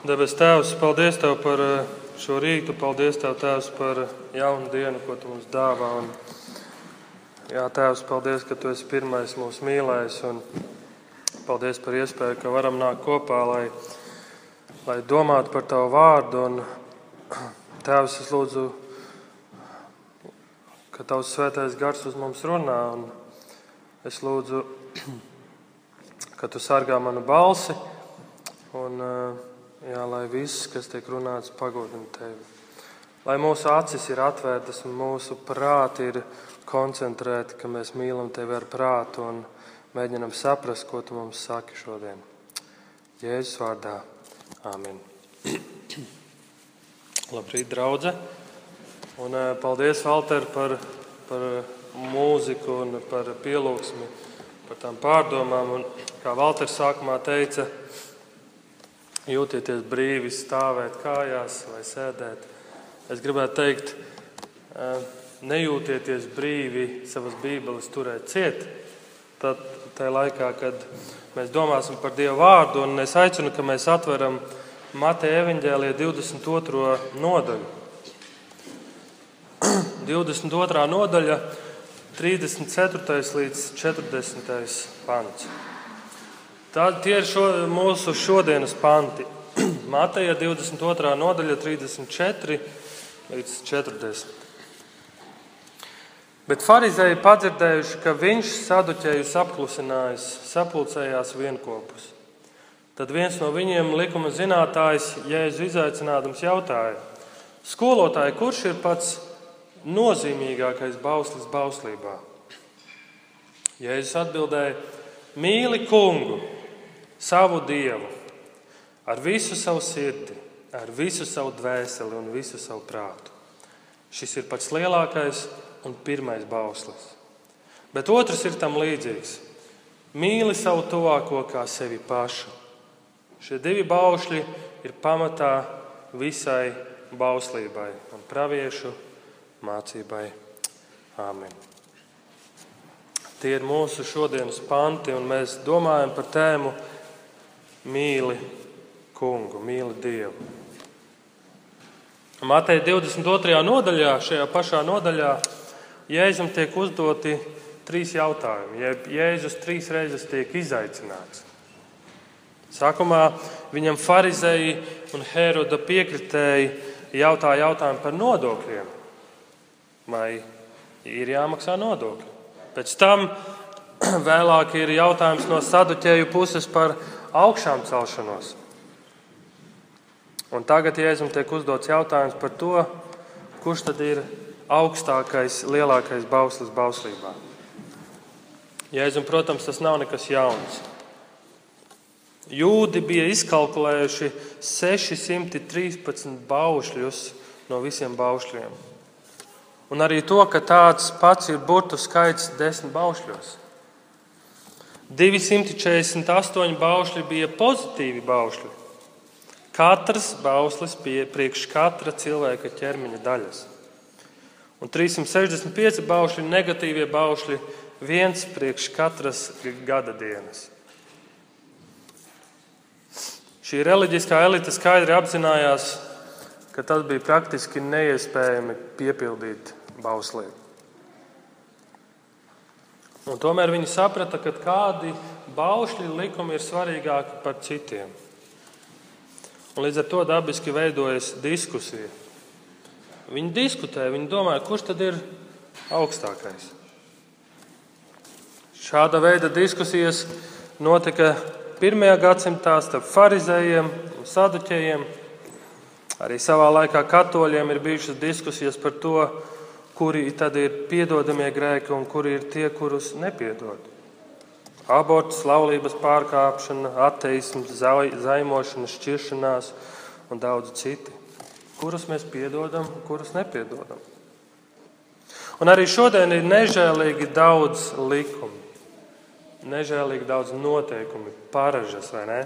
Debes Tēvs, paldies Tev par eh, šo rītu, paldies Tev, Tēvs, par jaunu dienu, ko Tu mums dāvā. Un, jā, Tēvs, paldies, ka Tu esi pirmais mūsu mīlējs, un paldies par iespēju, ka varam nākt kopā, lai, lai domātu par Tavu vārdu. Un, tēvs, es lūdzu, ka Tavs svētais gars uz mums runā, un es lūdzu, ka Tu sargā manu balsi. Un, uh, Jā, lai viss, kas tiek runāts, pagodina tevi. Lai mūsu acis ir atvērtas un mūsu prāti ir koncentrēti, ka mēs mīlam tevi ar prātu un mēģinam saprast, ko tu mums saki šodien. Jēzus vārdā. Āmen. Labrīt, draugi! Un eh, paldies, Valter, par, par mūziku un par pielūgsmi, par tām pārdomām. Un, kā Valters sākumā teica, jūtieties brīvi stāvēt kājās vai sēdēt. Es gribētu teikt, nejūtieties brīvi savas bībeles turēt ciet. Tad, tajā laikā, kad mēs domāsim par Dieva vārdu, un es aicinu, ka mēs atveram Mateja evaņģēlīja 22. nodaļu. 22. nodaļa, 34. līdz 40. pants. Tad tie ir šo, mūsu šodienas panti. Mateja 22. nodaļa, 34 līdz 40. Bet farizēji padzirdējuši, ka viņš saduķējus apklusinājis, sapulcējās vienopus. Tad viens no viņiem, likuma zinātājs, Jēzu izaicinādams, jautāja: Skolotāji, kurš ir pats nozīmīgākais bauslis bauslībā? Jēzus atbildēja: Mīli kungu! Savu dievu ar visu savu sirdi, ar visu savu dvēseli un visu savu prātu. Šis ir pats lielākais un pirmais bauslis. Bet otrs ir tam līdzīgs. Mīli savu tuvāko kā sevi pašu. Šie divi baušļi ir pamatā visai bauslībai un praviešu mācībai. Āmen. Tie ir mūsu šodienas panti, un mēs domājam par tēmu mīli kungu, mīli Dievu. Mateja 22. nodaļā, šajā pašā nodaļā, Jēzum tiek uzdoti trīs jautājumi. Jēzus trīs reizes tiek izaicināts. Sākumā viņam farizēji un Heroda piekritēji jautā jautājumu par nodokļiem. Vai ir jāmaksā nodokļi? Pēc tam vēlāk ir jautājums no saduķēju puses par augšām celšanos. Un tagad Jēzum tiek uzdots jautājums par to, kurš tad ir augstākais, lielākais bauslis bauslībā. Jēzum, protams, tas nav nekas jauns. Jūdi bija izkalkulējuši 613 baušļus no visiem baušļiem. Un arī to, ka tāds pats ir burtu skaits desmit baušļos. 248 baušļi bija pozitīvi baušļi. Katrs bauslis bija priekš katra cilvēka ķermeņa daļas. Un 365 baušļi, negatīvie baušļi, viens priekš katras gada dienas. Šī reliģiskā elite skaidri apzinājās, ka tas bija praktiski neiespējami piepildīt bauslību. Un tomēr viņi saprata, ka kādi baušļi likumi ir svarīgāki par citiem. Un līdz ar to dabiski veidojas diskusija. Viņi diskutē, viņi domā, kurš tad ir augstākais. Šāda veida diskusijas notika pirmajā gadsimtā starp farizējiem un saduķējiem. Arī savā laikā katoļiem ir bijušas diskusijas par to, kuri tad ir piedodamie grēki un kuri ir tie, kurus nepiedod. Aborts, laulības pārkāpšana, ateisms, zaimošana, šķiršanās un daudz citi. Kurus mēs piedodam, kurus nepiedodam. Un arī šodien ir nežēlīgi daudz likumu, nežēlīgi daudz noteikumu, paražas vai ne?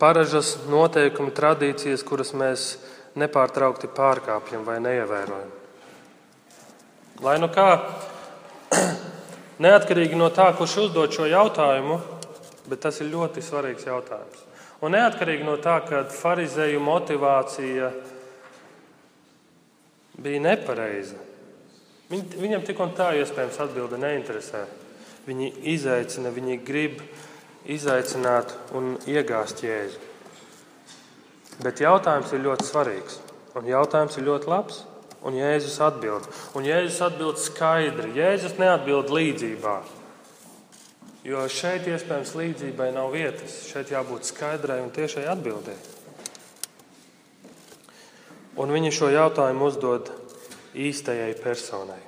Paražas, noteikumi, tradīcijas, kuras mēs nepārtraukti pārkāpjam vai neievērojam. Lai nu kā, neatkarīgi no tā, kurš uzdod šo jautājumu, bet tas ir ļoti svarīgs jautājums. Un neatkarīgi no tā, ka farizēju motivācija bija nepareiza, viņ, viņam tik un tā iespējams atbilde neinteresē. Viņi izaicina, viņi grib izaicināt un iegāzt jēzu. Bet jautājums ir ļoti svarīgs. Un jautājums ir ļoti labs. Un Jēzus atbild. Un Jēzus atbild skaidri. Jēzus neatbild līdzībā. Jo šeit iespējams līdzībai nav vietas. Šeit jābūt skaidrai un tiešai atbildēji. Un viņi šo jautājumu uzdod īstajai personai.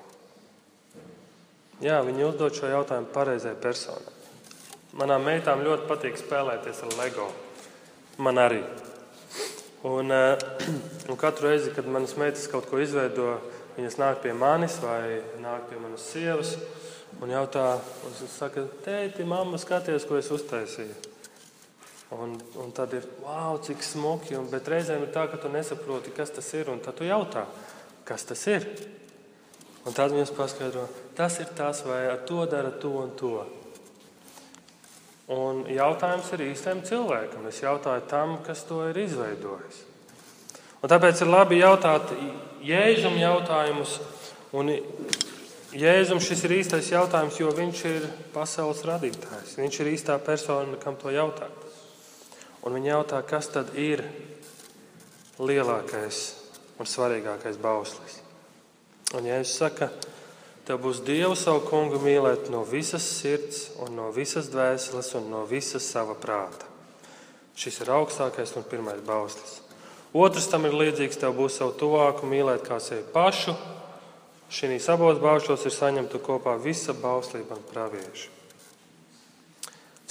Jā, viņi uzdod šo jautājumu pareizai personai. Manām meitām ļoti patīk spēlēties ar LEGO. Man arī. Un, eh, un katru reizi, kad manas meitas kaut ko izveido, viņas nāk pie manis vai nāk pie manas sievas un jautā, un saka, tēti, mamma, skaties, ko es uztaisīju. Un, un tad ir, wow, cik smuki, un, bet reizēm ir tā, ka tu nesaproti, kas tas ir, un tad tu jautā, kas tas ir. Un tad viņas paskaidro, tas ir tas, vai ar to dara to un to. Un jautājums ir īstam cilvēkam. Es jautāju tam, kas to ir izveidojis. Un tāpēc ir labi jautāt Jēzum jautājumus. Un Jēzum šis ir īstais jautājums, jo viņš ir pasaules radītājs. Viņš ir īstā persona, kam to jautāt. Un viņi jautā, kas tad ir lielākais un svarīgākais bauslis. Un Jēzus saka, ka Tev būs Dievu savu kungu mīlēt no visas sirds, un no visas dvēseles un no visas sava prāta. Šis ir augstākais un pirmais bauslis. Otrs tam ir līdzīgs, tev būs savu tuvāku mīlēt kā sevi pašu. Šīs abos baušļos ir saņemta kopā visa bauslība un pravieši.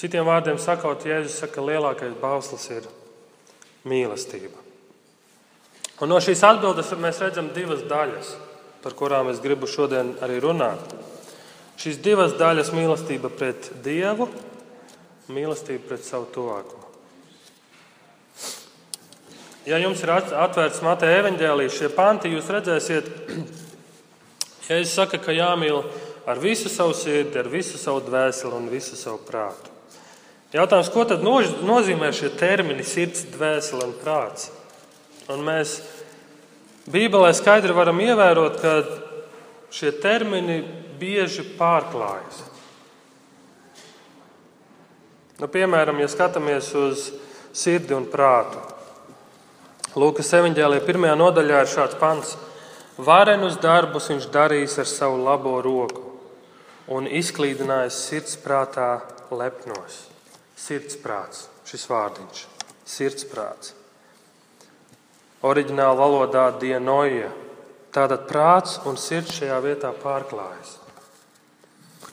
Citiem vārdiem sakot, Jēzus saka, ka lielākais bauslis ir mīlestība. Un no šīs atbildes mēs redzam divas daļas par kurām es gribu šodien arī runāt. Šīs divas daļas - mīlestība pret Dievu, mīlestība pret savu tuvāko. Ja jums ir atvērts Mateja evaņģēlijas šie panti, jūs redzēsiet, ja es saku, ka jāmīl ar visu savu sirdi, ar visu savu dvēseli un visu savu prātu. Jautājums, ko tad nozīmē šie termini sirds, dvēsele un prāts? Un mēs Bībelē skaidri varam ievērot, ka šie termini bieži pārklājas. Nu, piemēram, ja skatāmies uz sirdi un prātu. Lūkas evanģēlīja pirmajā nodaļā ir šāds pants: Varenus darbus viņš darīs ar savu labo roku un izklīdinājis sirdsprātā lepnos. Sirdsprāts, šis vārdiņš, sirdsprāts. Oriģinālā valodā dienoja. Tātad prāts un sirds šajā vietā pārklājas.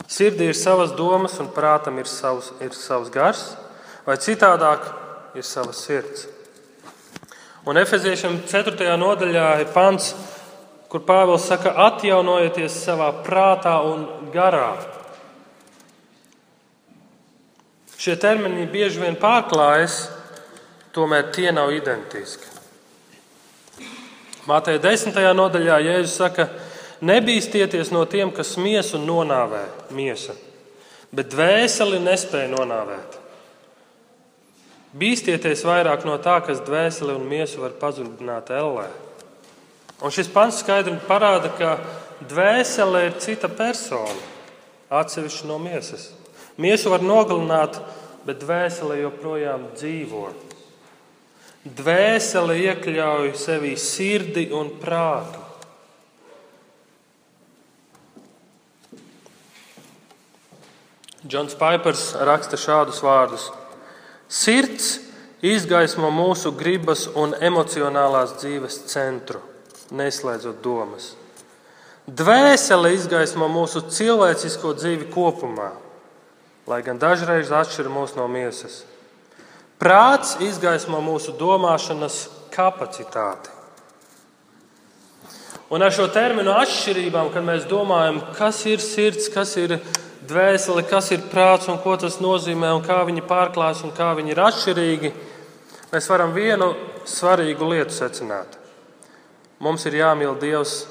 Sirdī ir savas domas, un prātam ir savs, ir savs gars, vai citādāk ir sava sirds. Un Efeziešiem 4. nodaļā ir pants, kur Pāvils saka, atjaunojieties savā prātā un garā. Šie termini bieži vien pārklājas, tomēr tie nav identiski. Mātei 10. nodaļā Jēzus saka, nebīsties no tiem, kas miesu nonāvē miesa, bet dvēseli nespēja nonāvēt. Bīsties vairāk no tā, kas dvēseli un miesu var pazudināt ellē. Un šis pants skaidri parāda, ka dvēsele ir cita persona, atsevišķa no miesas. Miesu var nogalināt, bet dvēsele joprojām dzīvo. Dvēsele iekļauj sevī sirdi un prātu. Džons Paipers raksta šādus vārdus: Sirds izgaismo mūsu gribas un emocionālās dzīves centru, neslēdzot domas. Dvēsele izgaismo mūsu cilvēcisko dzīvi kopumā, lai gan dažreiz atšķir mūs no miesas. Prāts izgaismo mūsu domāšanas kapacitāti. Un ar šo terminu atšķirībām, kad mēs domājam, kas ir sirds, kas ir dvēsele, kas ir prāts un ko tas nozīmē, un kā viņi pārklājas un kā viņi ir atšķirīgi, mēs varam vienu svarīgu lietu secināt. Mums ir jāmīl Dievs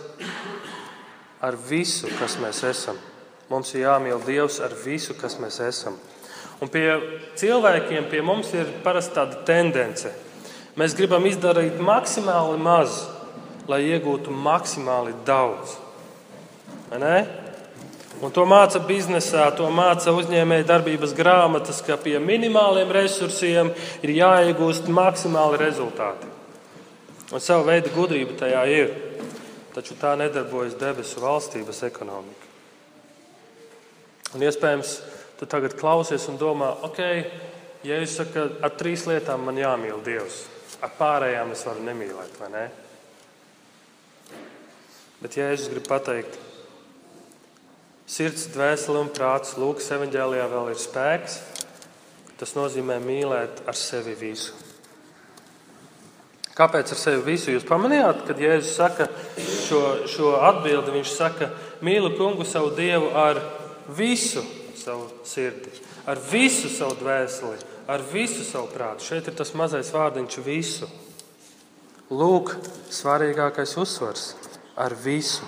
ar visu, kas mēs esam. Mums ir jāmīl Dievs ar visu, kas mēs esam. Un pie cilvēkiem, pie mums ir parasti tāda tendence. Mēs gribam izdarīt maksimāli maz, lai iegūtu maksimāli daudz. Un to māca biznesā, to māca uzņēmēja darbības grāmatas, ka pie minimāliem resursiem ir jāiegūst maksimāli rezultāti. Un savu veidu gudrība tajā ir, taču tā nedarbojas debesu valstības ekonomika. Un iespējams, tu tagad klausies un domā, ok, ja es saku, ar trīs lietām man jāmīl Dievs, ar pārējām es varu nemīlēt, vai ne? Bet Jēzus grib pateikt, sirds, dvēsele un prāts, Lūkas evanģēlijā vēl ir spēks. Tas nozīmē mīlēt ar sevi visu. Kāpēc ar sevi visu? Jūs pamanījāt, kad Jēzus saka šo, šo atbildi, viņš saka, mīlu kungu savu dievu ar visu savu sirdi, ar visu savu dvēseli, ar visu savu prātu. Šeit ir tas mazais vārdiņš, visu. Lūk, svarīgākais uzsvars - ar visu.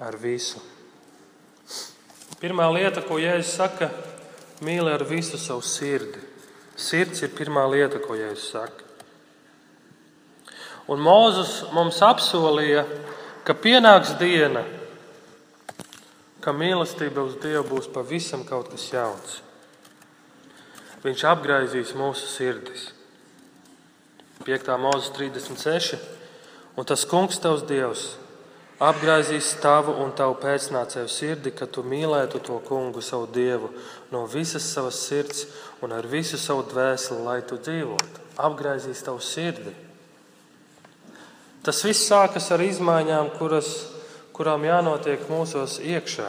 Ar visu. Pirmā lieta, ko Jēzus saka, mīli ar visu savu sirdi. Sirds ir pirmā lieta, ko Jēzus saka. Un Mozus mums apsolīja, ka pienāks diena, ka mīlestība uz Dievu būs pavisam kaut kas jauns. Viņš apgraizīs mūsu sirdis. 5. mūzika 36. Un tas kungs, tavs Dievs, apgraizīs tavu un tavu pēcnācēju sirdi, ka tu mīlētu to kungu, savu Dievu, no visas savas sirds un ar visu savu dvēseli, lai tu dzīvotu. Apgraizīs tavu sirdi. Tas viss sākas ar izmaiņām, kuras, kurām jānotiek mūsos iekšā,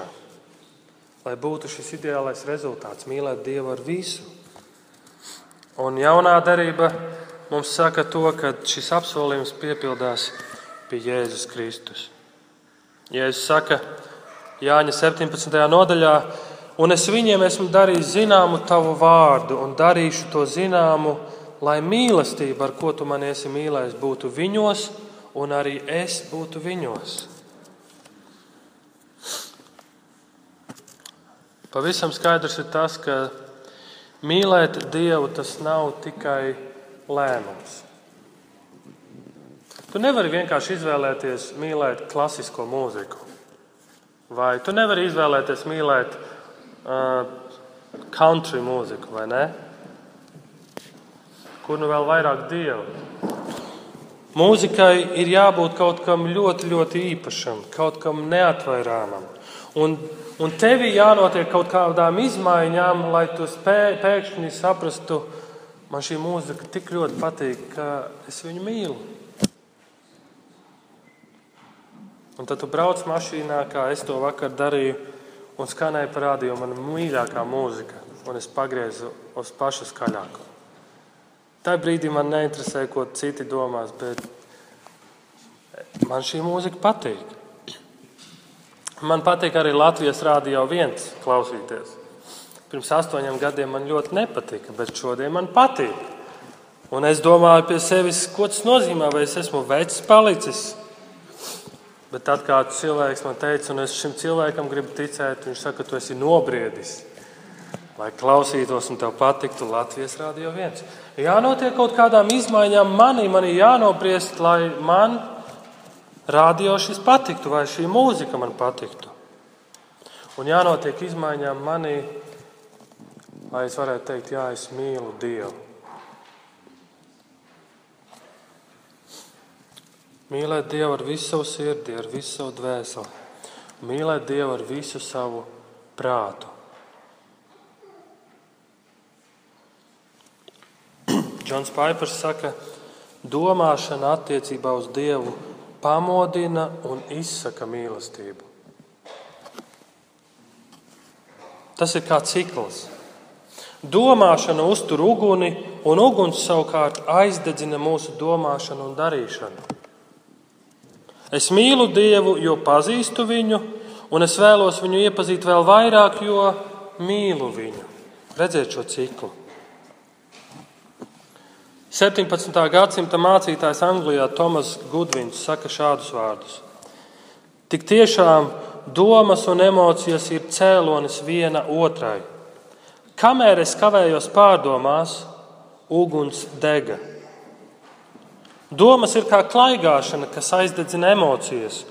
lai būtu šis ideālais rezultāts, mīlēt Dievu ar visu. Un jaunā darība mums saka to, ka šis apsolījums piepildās pie Jēzus Kristus. Jēzus saka Jāņa 17. nodaļā, un es viņiem esmu darījis zināmu tavu vārdu, un darīšu to zināmu, lai mīlestība, ar ko tu man esi mīlējis, būtu viņos un arī es būtu viņos. Pavisam skaidrs ir tas, ka mīlēt Dievu tas nav tikai lēmums. Tu nevari vienkārši izvēlēties mīlēt klasisko mūziku, vai tu nevari izvēlēties mīlēt uh, country mūziku, vai ne? Kur nu vēl vairāk dievu? Mūzikai ir jābūt kaut kam ļoti, ļoti īpašam, kaut kam neatvairāmam. Un, un tev ir jānotiek kaut kādām izmaiņām, lai tu spēj, pēkšņi saprastu, man šī mūzika tik ļoti patīk, ka es viņu mīlu. Un tad tu brauc mašīnā, kā es to vakar darīju, un skanēja parādīja man mīļākā mūzika, un es pagriezu uz pašu skaļāko. Tajā brīdī man neinteresē, ko citi domās, bet man šī mūzika patīk. Man patīk arī Latvijas rādio viens klausīties. Pirms astoņiem gadiem man ļoti nepatika, bet šodien man patīk. Un es domāju pie sevis, ko tas nozīmē, vai es esmu vecs palicis. Bet tad kāds cilvēks man teica, un es šim cilvēkam gribu ticēt, viņš saka, ka tu esi nobriedis lai klausītos un tev patiktu Latvijas Rādio 1. Jānotiek kaut kādām izmaiņām manī, man ir jānobriest, lai man rādio šis patiktu, vai šī mūzika man patiktu. Un jānotiek izmaiņām manī, lai es varētu teikt, jā, es mīlu Dievu. Mīlēt Dievu ar visu savu sirdi, ar visu savu dvēseli. Mīlēt Dievu ar visu savu prātu. Džons Paipers saka, domāšana attiecībā uz Dievu pamodina un izsaka mīlestību. Tas ir kā cikls. Domāšana uztur uguni, un uguns savukārt aizdedzina mūsu domāšanu un darīšanu. Es mīlu Dievu, jo pazīstu viņu, un es vēlos viņu iepazīt vēl vairāk, jo mīlu viņu. Redziet šo ciklu. 17. gadsimta mācītājs Anglijā Tomas Gudvins saka šādus vārdus: Tik tiešām domas un emocijas ir cēlonis viena otrai. Kamēr es kavējos pārdomās, uguns dega. Domas ir kā klaigāšana, kas aizdedzina emocijas,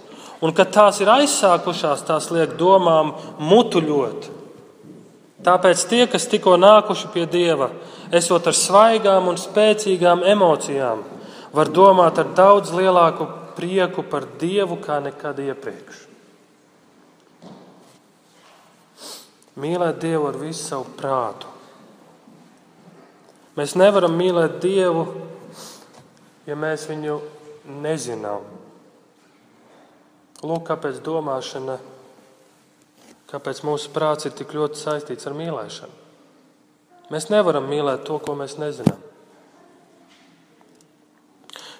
un kad tās ir aizsākušās, tās liek domām mutuļot. Tāpēc tie, kas tikko nākuši pie Dieva, esot ar svaigām un spēcīgām emocijām, var domāt ar daudz lielāku prieku par Dievu kā nekad iepriekš. Mīlēt Dievu ar visu savu prātu. Mēs nevaram mīlēt Dievu, ja mēs viņu nezinām. Lūk, kāpēc domāšana, kāpēc mūsu prāts ir tik ļoti saistīts ar mīlēšanu. Mēs nevaram mīlēt to, ko mēs nezinām.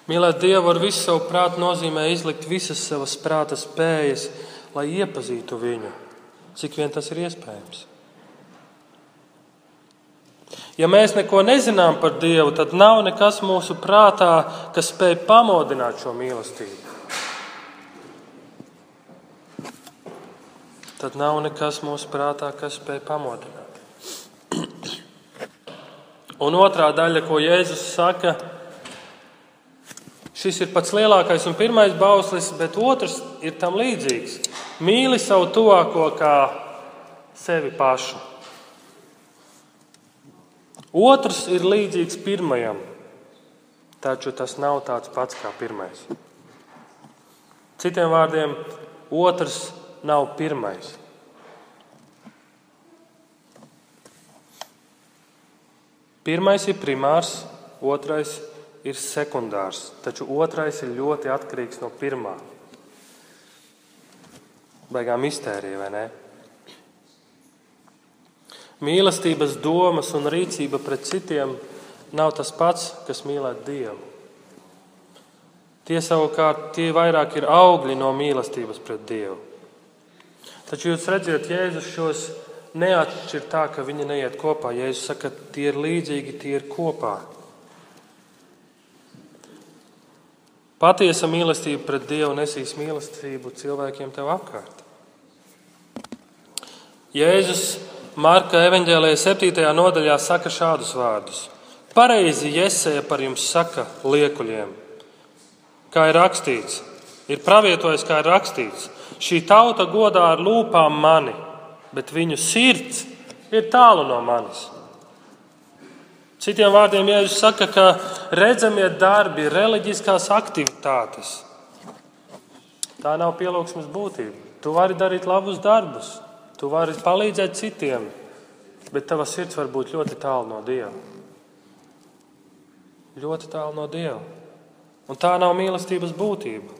Mīlēt Dievu ar visu savu prātu nozīmē izlikt visas savas prāta spējas, lai iepazītu viņu, cik vien tas ir iespējams. Ja mēs neko nezinām par Dievu, tad nav nekas mūsu prātā, kas spēj pamodināt šo mīlestību. Tad nav nekas mūsu prātā, kas spēj pamodināt. Un otrā daļa, ko Jēzus saka, Šis ir pats lielākais un pirmais bauslis, bet otrs ir tam līdzīgs. Mīli savu tuvāko kā sevi pašu. Otrs ir līdzīgs pirmajam, taču tas nav tāds pats kā pirmais. Citiem vārdiem, otrs nav pirmais. Pirmais ir primārs, otrais ir sekundārs, taču otrais ir ļoti atkarīgs no pirmā. Baigā mistērija, vai ne? Mīlestības domas un rīcība pret citiem nav tas pats, kas mīlēt Dievu. Tie savukārt tie vairāk ir augļi no mīlestības pret Dievu. Taču jūs redzat, Jēzus šos neatšķir tā, ka viņi neiet kopā. Jēzus saka, tie ir līdzīgi, tie ir kopā. Patiesa mīlestība pret Dievu nesīs mīlestību cilvēkiem tev apkārt. Jēzus Marka evanģēlēja 7. nodaļā saka šādus vārdus: Pareizi Jēzeja par jums saka liekuļiem, kā ir rakstīts, ir pravietojis, kā ir rakstīts. Šī tauta godā ar lūpām mani, bet viņu sirds ir tālu no manis. Citiem vārdiem, Jēzus saka, ka redzamie darbi, reliģiskās aktivitātes, tā nav pielūgsmes būtība. Tu vari darīt labus darbus, tu vari palīdzēt citiem, bet tava sirds var būt ļoti tālu no Dieva. Ļoti tālu no Dieva. Un tā nav mīlestības būtība.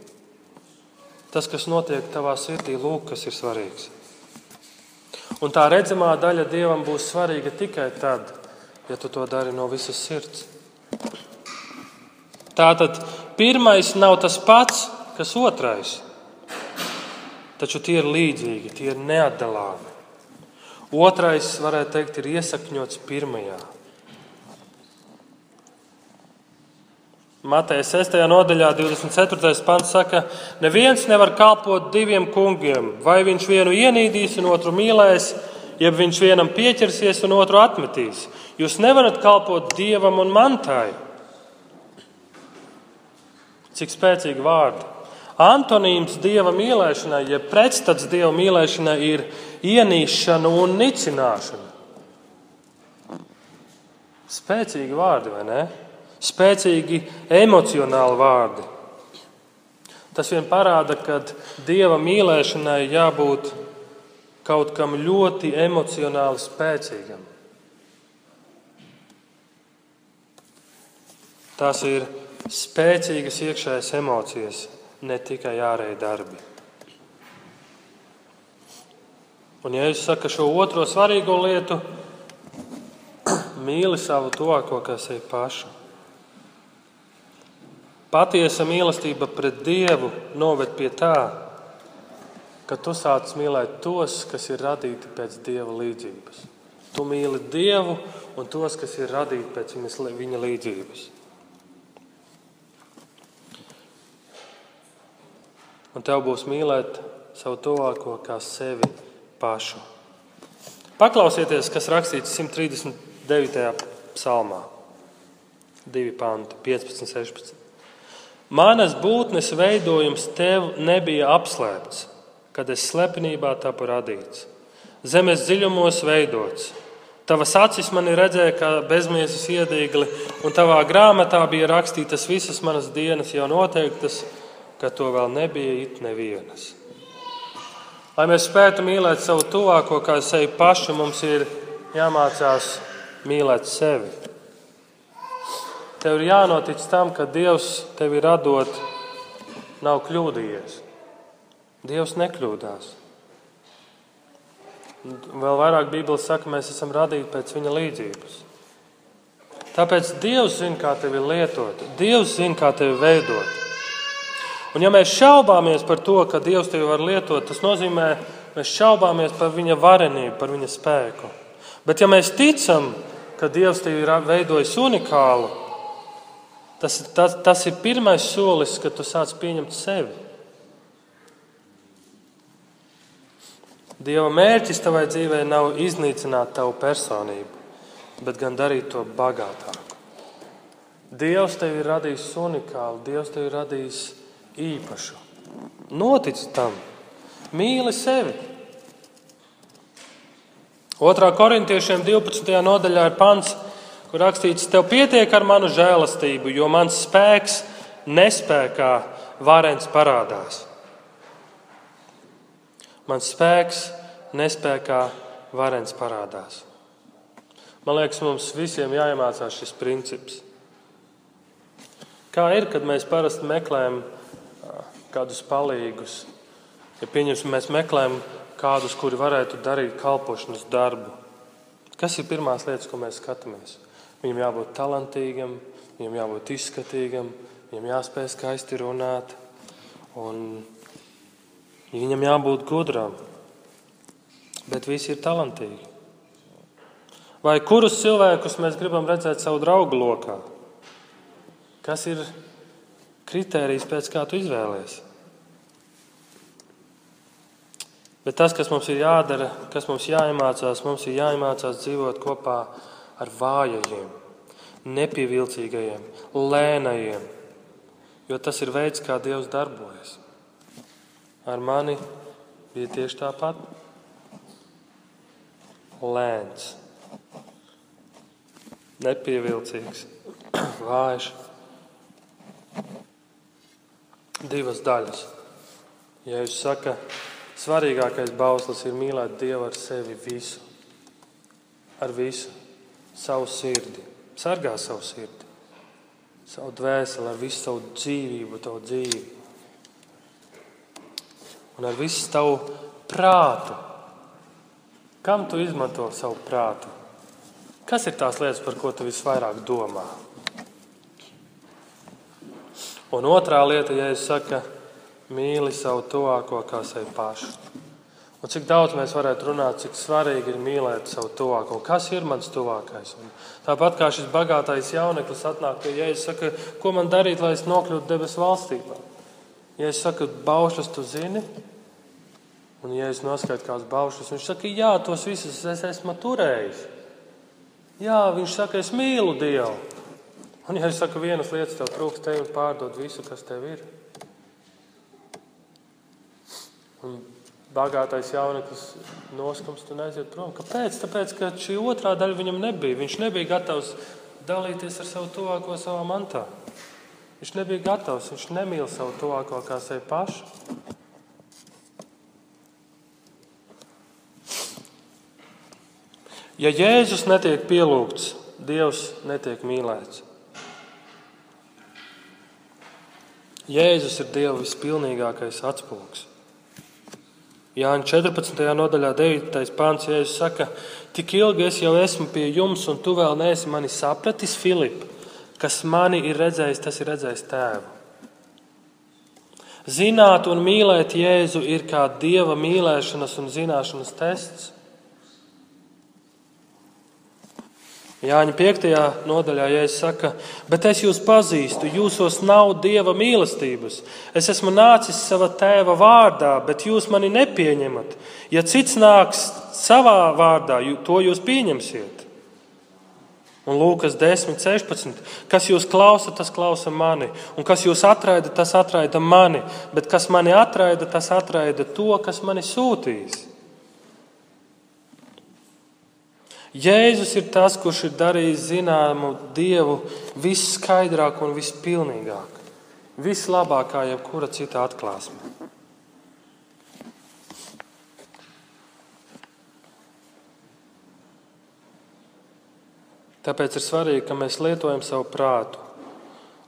Tas, kas notiek tavā sirdī, lūk, kas ir svarīgs. Un tā redzamā daļa Dievam būs svarīga tikai tad, ja tu to dari no visas sirds. Tātad pirmais nav tas pats, kas otrais, taču tie ir līdzīgi, tie ir neatdalāmi. Otrais, varētu teikt, ir iesakņots pirmajā. Mateja 6. nodaļā, 24. pants saka, neviens nevar kalpot diviem kungiem. Vai viņš vienu ienīdīs un otru mīlēs, jeb viņš vienam pieķersies un otru atmetīs. Jūs nevarat kalpot dievam un mantai. Cik spēcīgi vārdi. Antonīms dieva mīlēšanai, jeb pretstats dieva mīlēšanai, ir ienīšana un nicināšana. Spēcīgi vārdi, vai ne? Spēcīgi emocionāli vārdi. Tas vien parāda, ka dieva mīlēšanai jābūt kaut kam ļoti emocionāli spēcīgam. Tās ir spēcīgas iekšējas emocijas, ne tikai ārēji darbi. Un, ja es saku šo otro svarīgo lietu, mīli savu tuvāko kā sevi pašu. Patiesa mīlestība pret Dievu noved pie tā, ka tu sāc mīlēt tos, kas ir radīti pēc Dieva līdzības. Tu mīli Dievu un tos, kas ir radīti pēc viņa līdzības. Un tev būs mīlēt savu tuvāko kā sevi pašu. Paklausieties, kas rakstīts 139. psalmā. 2 panti, 15, 16. Manas būtnes veidojums tev nebija apslēpts, kad es slepenībā tapu radīts. Zemes dziļumos veidots. Tavas acis man ir redzēja, kā bezmiesas iedīgli, un tavā grāmatā bija rakstītas visas manas dienas, jau noteiktas, ka to vēl nebija it nevienas. Lai mēs spētu mīlēt savu tuvāko kā sevi pašu, mums ir jāmācās mīlēt sevi. Tev ir jānotic tam, ka Dievs tevi radot, nav kļūdījies. Dievs nekļūdās. Vēl vairāk Bībelē saka, mēs esam radīti pēc viņa līdzības. Tāpēc Dievs zina, kā tevi lietot, Dievs zina, kā tevi veidot. Un ja mēs šaubāmies par to, ka Dievs tevi var lietot, tas nozīmē, mēs šaubāmies par viņa varenību, par viņa spēku. Bet ja mēs ticam, ka Dievs tevi ir veidojis unikālu, Tas, tas, tas ir pirmais solis, kad tu sāc pieņemt sevi. Dieva mērķis tavai dzīvē nav iznīcināt tavu personību, bet gan darīt to bagātāku. Dievs tevi ir radījis unikālu, Dievs tevi ir radījis īpašu. Notic tam, mīli sevi. Otrā korintiešiem 12. nodaļā ir pants, kur rakstīts, tev pietiek ar manu žēlastību, jo mans spēks nespējā varens parādās. Mans spēks nespējā varens parādās. Man liekas, mums visiem jāiemācās šis princips. Kā ir, kad mēs parasti meklējam kādus palīgus? Ja pieņemsim, mēs meklējam kādus, kuri varētu darīt kalpošanas darbu. Kas ir pirmās lietas, ko mēs skatāmies? Viņam jābūt talantīgam, viņam jābūt izskatīgam, viņam jāspēj skaisti runāt, un viņam jābūt gudram. Bet visi ir talantīgi. Vai kurus cilvēkus mēs gribam redzēt savu draugu lokā? Kas ir kritērijs, pēc kā tu izvēlēsies? Bet tas, kas mums ir jādara, kas mums jāiemācās, mums ir jāiemācās dzīvot kopā ar vājajiem, nepievilcīgajiem, lēnajiem, jo tas ir veids, kā Dievs darbojas. Ar mani bija tieši tāpat. Lēns, nepievilcīgs, vājš. Divas daļas. Ja jūs sakat, svarīgākais bauslis ir mīlēt Dievu ar sevi visu, ar visu savu sirdi, sargā savu sirdi, savu dvēseli, ar visu savu dzīvību, tavu dzīvi un ar visu tavu prātu. Kam tu izmanto savu prātu? Kas ir tās lietas, par ko tu visvairāk domā? Un otrā lieta, ja es saku, mīli savu tuvāko kā sevi pašu. Un cik daudz mēs varētu runāt, cik svarīgi ir mīlēt savu tuvāko. Kas ir mans tuvākais? Un tāpat kā šis bagātais jauneklis atnāk pie Jēzus, saka, ko man darīt, lai es nokļūtu debesu valstībā? Ja es saku, baušas tu zini, un ja es noskaitu kādas baušas, viņš saka, jā, tos visus es esmu turējis. Jā, viņš saka, es mīlu Dievu. Un ja es saku, vienas lietas tev trūkst, te un pārdod visu, kas tev ir. Un bagātais jauneklis noskums un aiziet prom. Kāpēc? Tāpēc, ka šī otrā daļa viņam nebija. Viņš nebija gatavs dalīties ar savu tuvāko savā mantā. Viņš nebija gatavs, viņš nemīl savu tuvāko kā sevi pašu. Ja Jēzus netiek pielūgts, Dievs netiek mīlēts. Jēzus ir Dieva vispilnīgākais atspūgs. Jāņa 14. nodaļā, 9. pāns, Jēzus saka, tik ilgi es jau esmu pie jums, un tu vēl neesi mani sapratis, Filip, kas mani ir redzējis, tas ir redzējis tēvu. Zināt un mīlēt Jēzu ir kā dieva mīlēšanas un zināšanas tests. Jāņa 5. nodaļā, ja es saku, bet es jūs pazīstu, jūsos nav dieva mīlestības. Es esmu nācis savā tēva vārdā, bet jūs mani nepieņemat. Ja cits nāks savā vārdā, to jūs pieņemsiet. Un Lūkas 10, 16. Kas jūs klausa, tas klausa mani, un kas jūs atraida, tas atraida mani, bet kas mani atraida, tas atraida to, kas mani sūtīs. Jēzus ir tas, kurš ir darījis zināmu Dievu visskaidrāk un vispilnīgāk, vislabākā jebkura cita atklāsme. Tāpēc ir svarīgi, ka mēs lietojam savu prātu,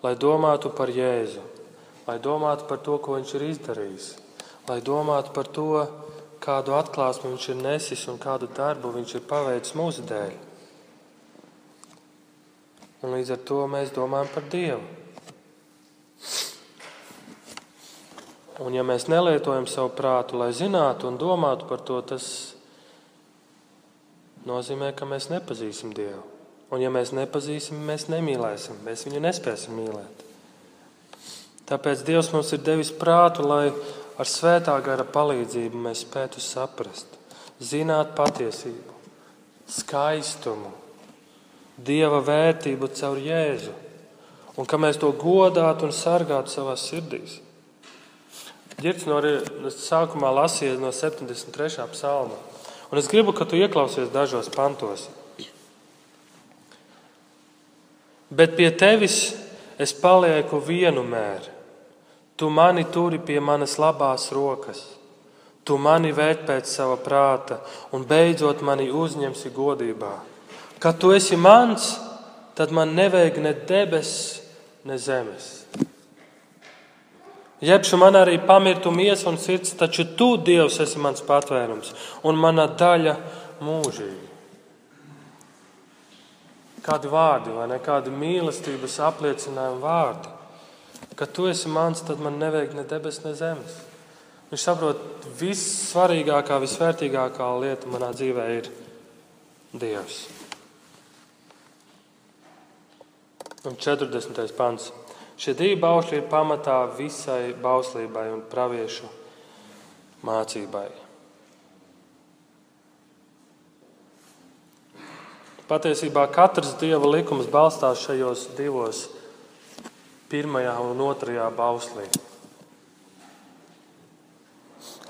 lai domātu par Jēzu, lai domātu par to, ko Viņš ir izdarījis, lai domātu par to, kādu atklāsmu viņš ir nesis un kādu darbu viņš ir paveicis mūsu dēļ. Un līdz ar to mēs domājam par Dievu. Un ja mēs nelietojam savu prātu, lai zinātu un domātu par to, tas nozīmē, ka mēs nepazīsim Dievu. Un ja mēs nepazīsim, mēs nemīlēsim, mēs viņu nespēsim mīlēt. Tāpēc Dievs mums ir devis prātu, lai ar svētā gara palīdzību mēs spētu saprast, zināt patiesību, skaistumu, dieva vērtību caur Jēzu, un ka mēs to godātu un sargātu savā sirdīs. Girts no sākumā lasīja no 73. psalma, un es gribu, ka tu ieklausies dažos pantos. Bet pie tevis es palieku vienu mēru Tu mani turi pie manas labās rokas, tu mani vēd pēc sava prāta un beidzot mani uzņemsi godībā. Kad tu esi mans, tad man nevajag ne debesis, ne zemes. Jebšu man arī pamirtu miesa un sirds, taču tu, Dievs, esi mans patvērums un mana daļa mūžīgi. Kādi vārdi vai ne kādi mīlestības apliecinājumi vārdi? Ka tu esi mans, tad man nevajag ne debesis, ne zemes. Viņš saprot, vissvarīgākā, visvērtīgākā lieta manā dzīvē ir Dievs. Un 40. pants. Šie divi baušļi ir pamatā visai bauslībai un praviešu mācībai. Patiesībā katrs dieva likums balstās šajos divos pirmajā un otrajā bauslī.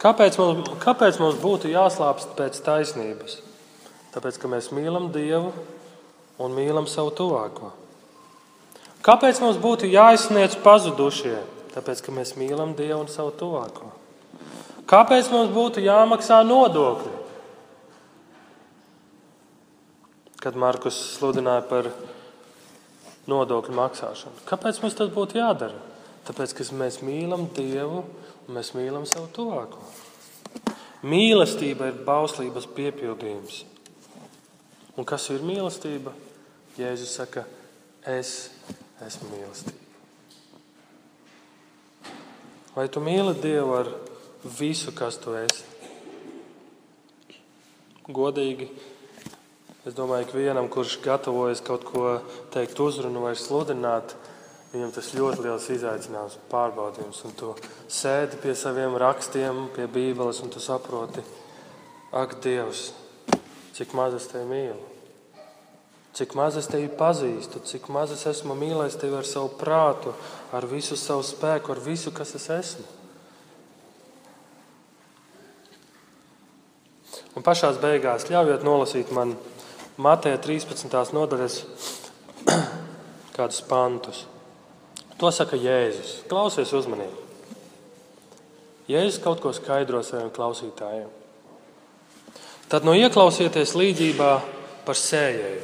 Kāpēc mums, kāpēc mums būtu jāslāpst pēc taisnības? Tāpēc, ka mēs mīlam Dievu un mīlam savu tuvāko. Kāpēc mums būtu jāizsniedz pazudušie? Tāpēc, ka mēs mīlam Dievu un savu tuvāko. Kāpēc mums būtu jāmaksā nodokļi? Kad Markus sludināja par nodokļu maksāšanu. Kāpēc mums tas būtu jādara? Tāpēc, ka mēs mīlam Dievu un mēs mīlam savu tuvāko. Mīlestība ir bauslības piepildījums. Un kas ir mīlestība? Jēzus saka, es esmu mīlestība. Vai tu mīli Dievu ar visu, kas tu esi? Godīgi Es domāju, ka vienam, kurš gatavojas kaut ko teikt, uzrunu vai sludināt, viņam tas ļoti liels izaicinājums, pārbaudījums. Un tu sēdi pie saviem rakstiem, pie Bībeles, un tu saproti, ak, Dievs, cik maz es tevi mīlu. Cik maz es tevi pazīstu, cik maz es esmu mīlējis tevi ar savu prātu, ar visu savu spēku, ar visu, kas es esmu. Un pašā beigās ļaujiet nolasīt man Mateja 13. nodaļas kādus pantus. To saka Jēzus. Klausies uzmanīgi. Jēzus kaut ko skaidro saviem klausītājiem. Tad no ieklausieties līdzībā par sējēju.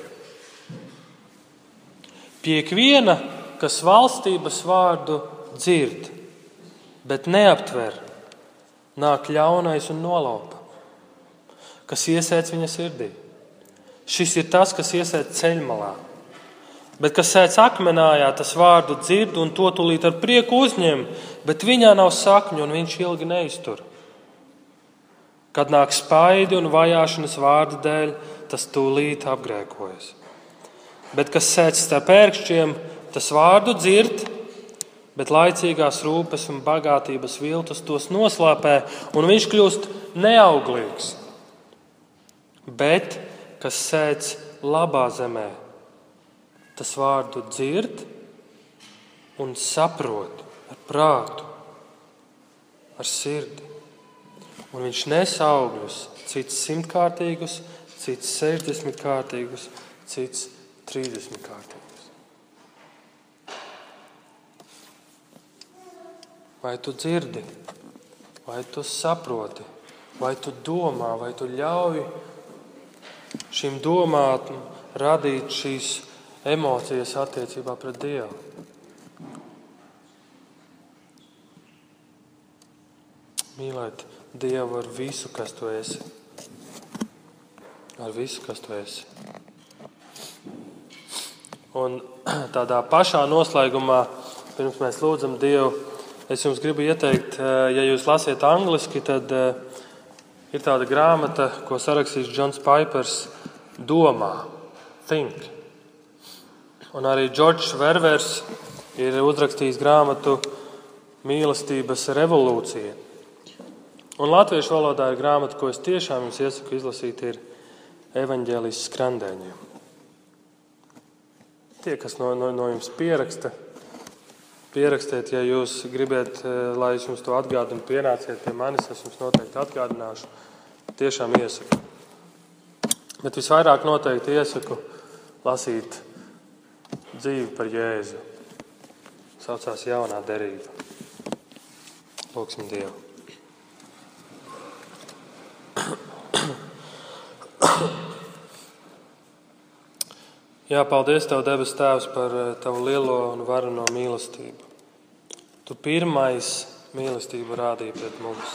Pie ikviena, kas valstības vārdu dzird, bet neaptver, nāk ļaunais un nolaupa, kas iesēdz viņa sirdī. Šis ir tas, kas iesēž ceļmalā. Bet kas sēž akmenājā, tas vārdu dzird un to tūlīt ar prieku uzņem, bet viņā nav sakņu un viņš ilgi neiztur. Kad nāk spaidi un vajāšanas vārdu dēļ, tas tūlīt apgrēkojas. bet kas sēž starp pērkšķiem, tas vārdu dzird, bet laicīgās rūpes un bagātības viltus tos noslēpē, un viņš kļūst neauglīgs. Bet kas sēž labā zemē, tas vārdu dzird un saprot ar prātu, ar sirdi. Un viņš nes augļus, cits simtkārtīgus, cits sešdesmitkārtīgus, cits trīsdesmitkārtīgus. Vai tu dzirdi, vai tu saproti, vai tu domā, vai tu ļauj šīm domām radīt šīs emocijas attiecībā pret Dievu? Mīlēt Dievu ar visu, kas tu esi. Ar visu, kas tu esi. Un tādā pašā noslēgumā, pirms mēs lūdzam Dievu, es jums gribu ieteikt, eh, ja jūs lasiet angliski, tad eh, ir tāda grāmata, ko sarakstījis Džons Pipers, Domā, Think. Un arī Džordžs Ververs ir uzrakstījis grāmatu Mīlestības revolūcija. Un latviešu valodā ir grāmata, ko es tiešām jums iesaku izlasīt, ir evaņģēlijas skrandēņiem. Tie, kas no, no, no jums pieraksta, pierakstiet, ja jūs gribat, eh, lai es jums to atgādinu, pienāciet pie manis, es jums noteikti atgādināšu. Tiešām iesaku. Bet visvairāk noteikti iesaku lasīt dzīvi par Jēzu. Saucās jaunā derība. Lūksim Dievu! Jā, paldies Tev, debes Tēvs, par eh, Tavu lielo un varano mīlestību. Tu pirmais mīlestību rādīji pret mums.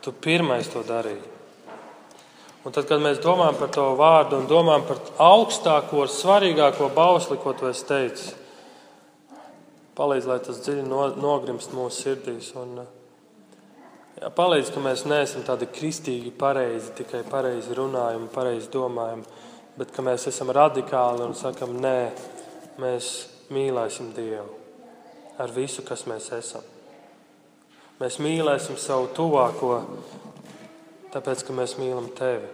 Tu pirmais to darīji. Un tad, kad mēs domājam par to vārdu un domājam par augstāko, svarīgāko bausli, ko Tu esi teicis, palīdz, lai tas dziļi nogrimst mūsu sirdīs. Un, uh, Jā, palīdz, ka mēs neesam tādi kristīgi, pareizi, tikai pareizi runājam, pareizi domājam, bet ka mēs esam radikāli un sakam, nē, mēs mīlēsim Dievu ar visu, kas mēs esam. Mēs mīlēsim savu tuvāko, tāpēc, ka mēs mīlam Tevi.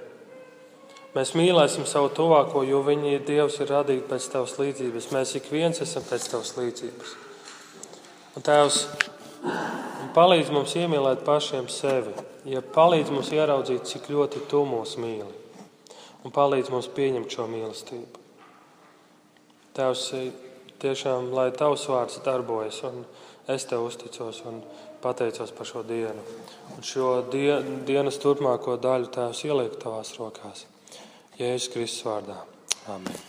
Mēs mīlēsim savu tuvāko, jo viņi Dievs ir radīti pēc Tavas līdzības. Mēs ik viens esam pēc Tavas līdzības. Un Tēvs, palīdz mums iemīlēt pašiem sevi, ja palīdz mums ieraudzīt, cik ļoti tu mūs mīli, un palīdz mums pieņemt šo mīlestību. Tēvs, tiešām, lai tavs vārds darbojas, un es tev uzticos un pateicos par šo dienu. Un šo die, dienas turpmāko daļu Tēvs ieliek tavās rokās. Jēzus Kristus vārdā. Amen.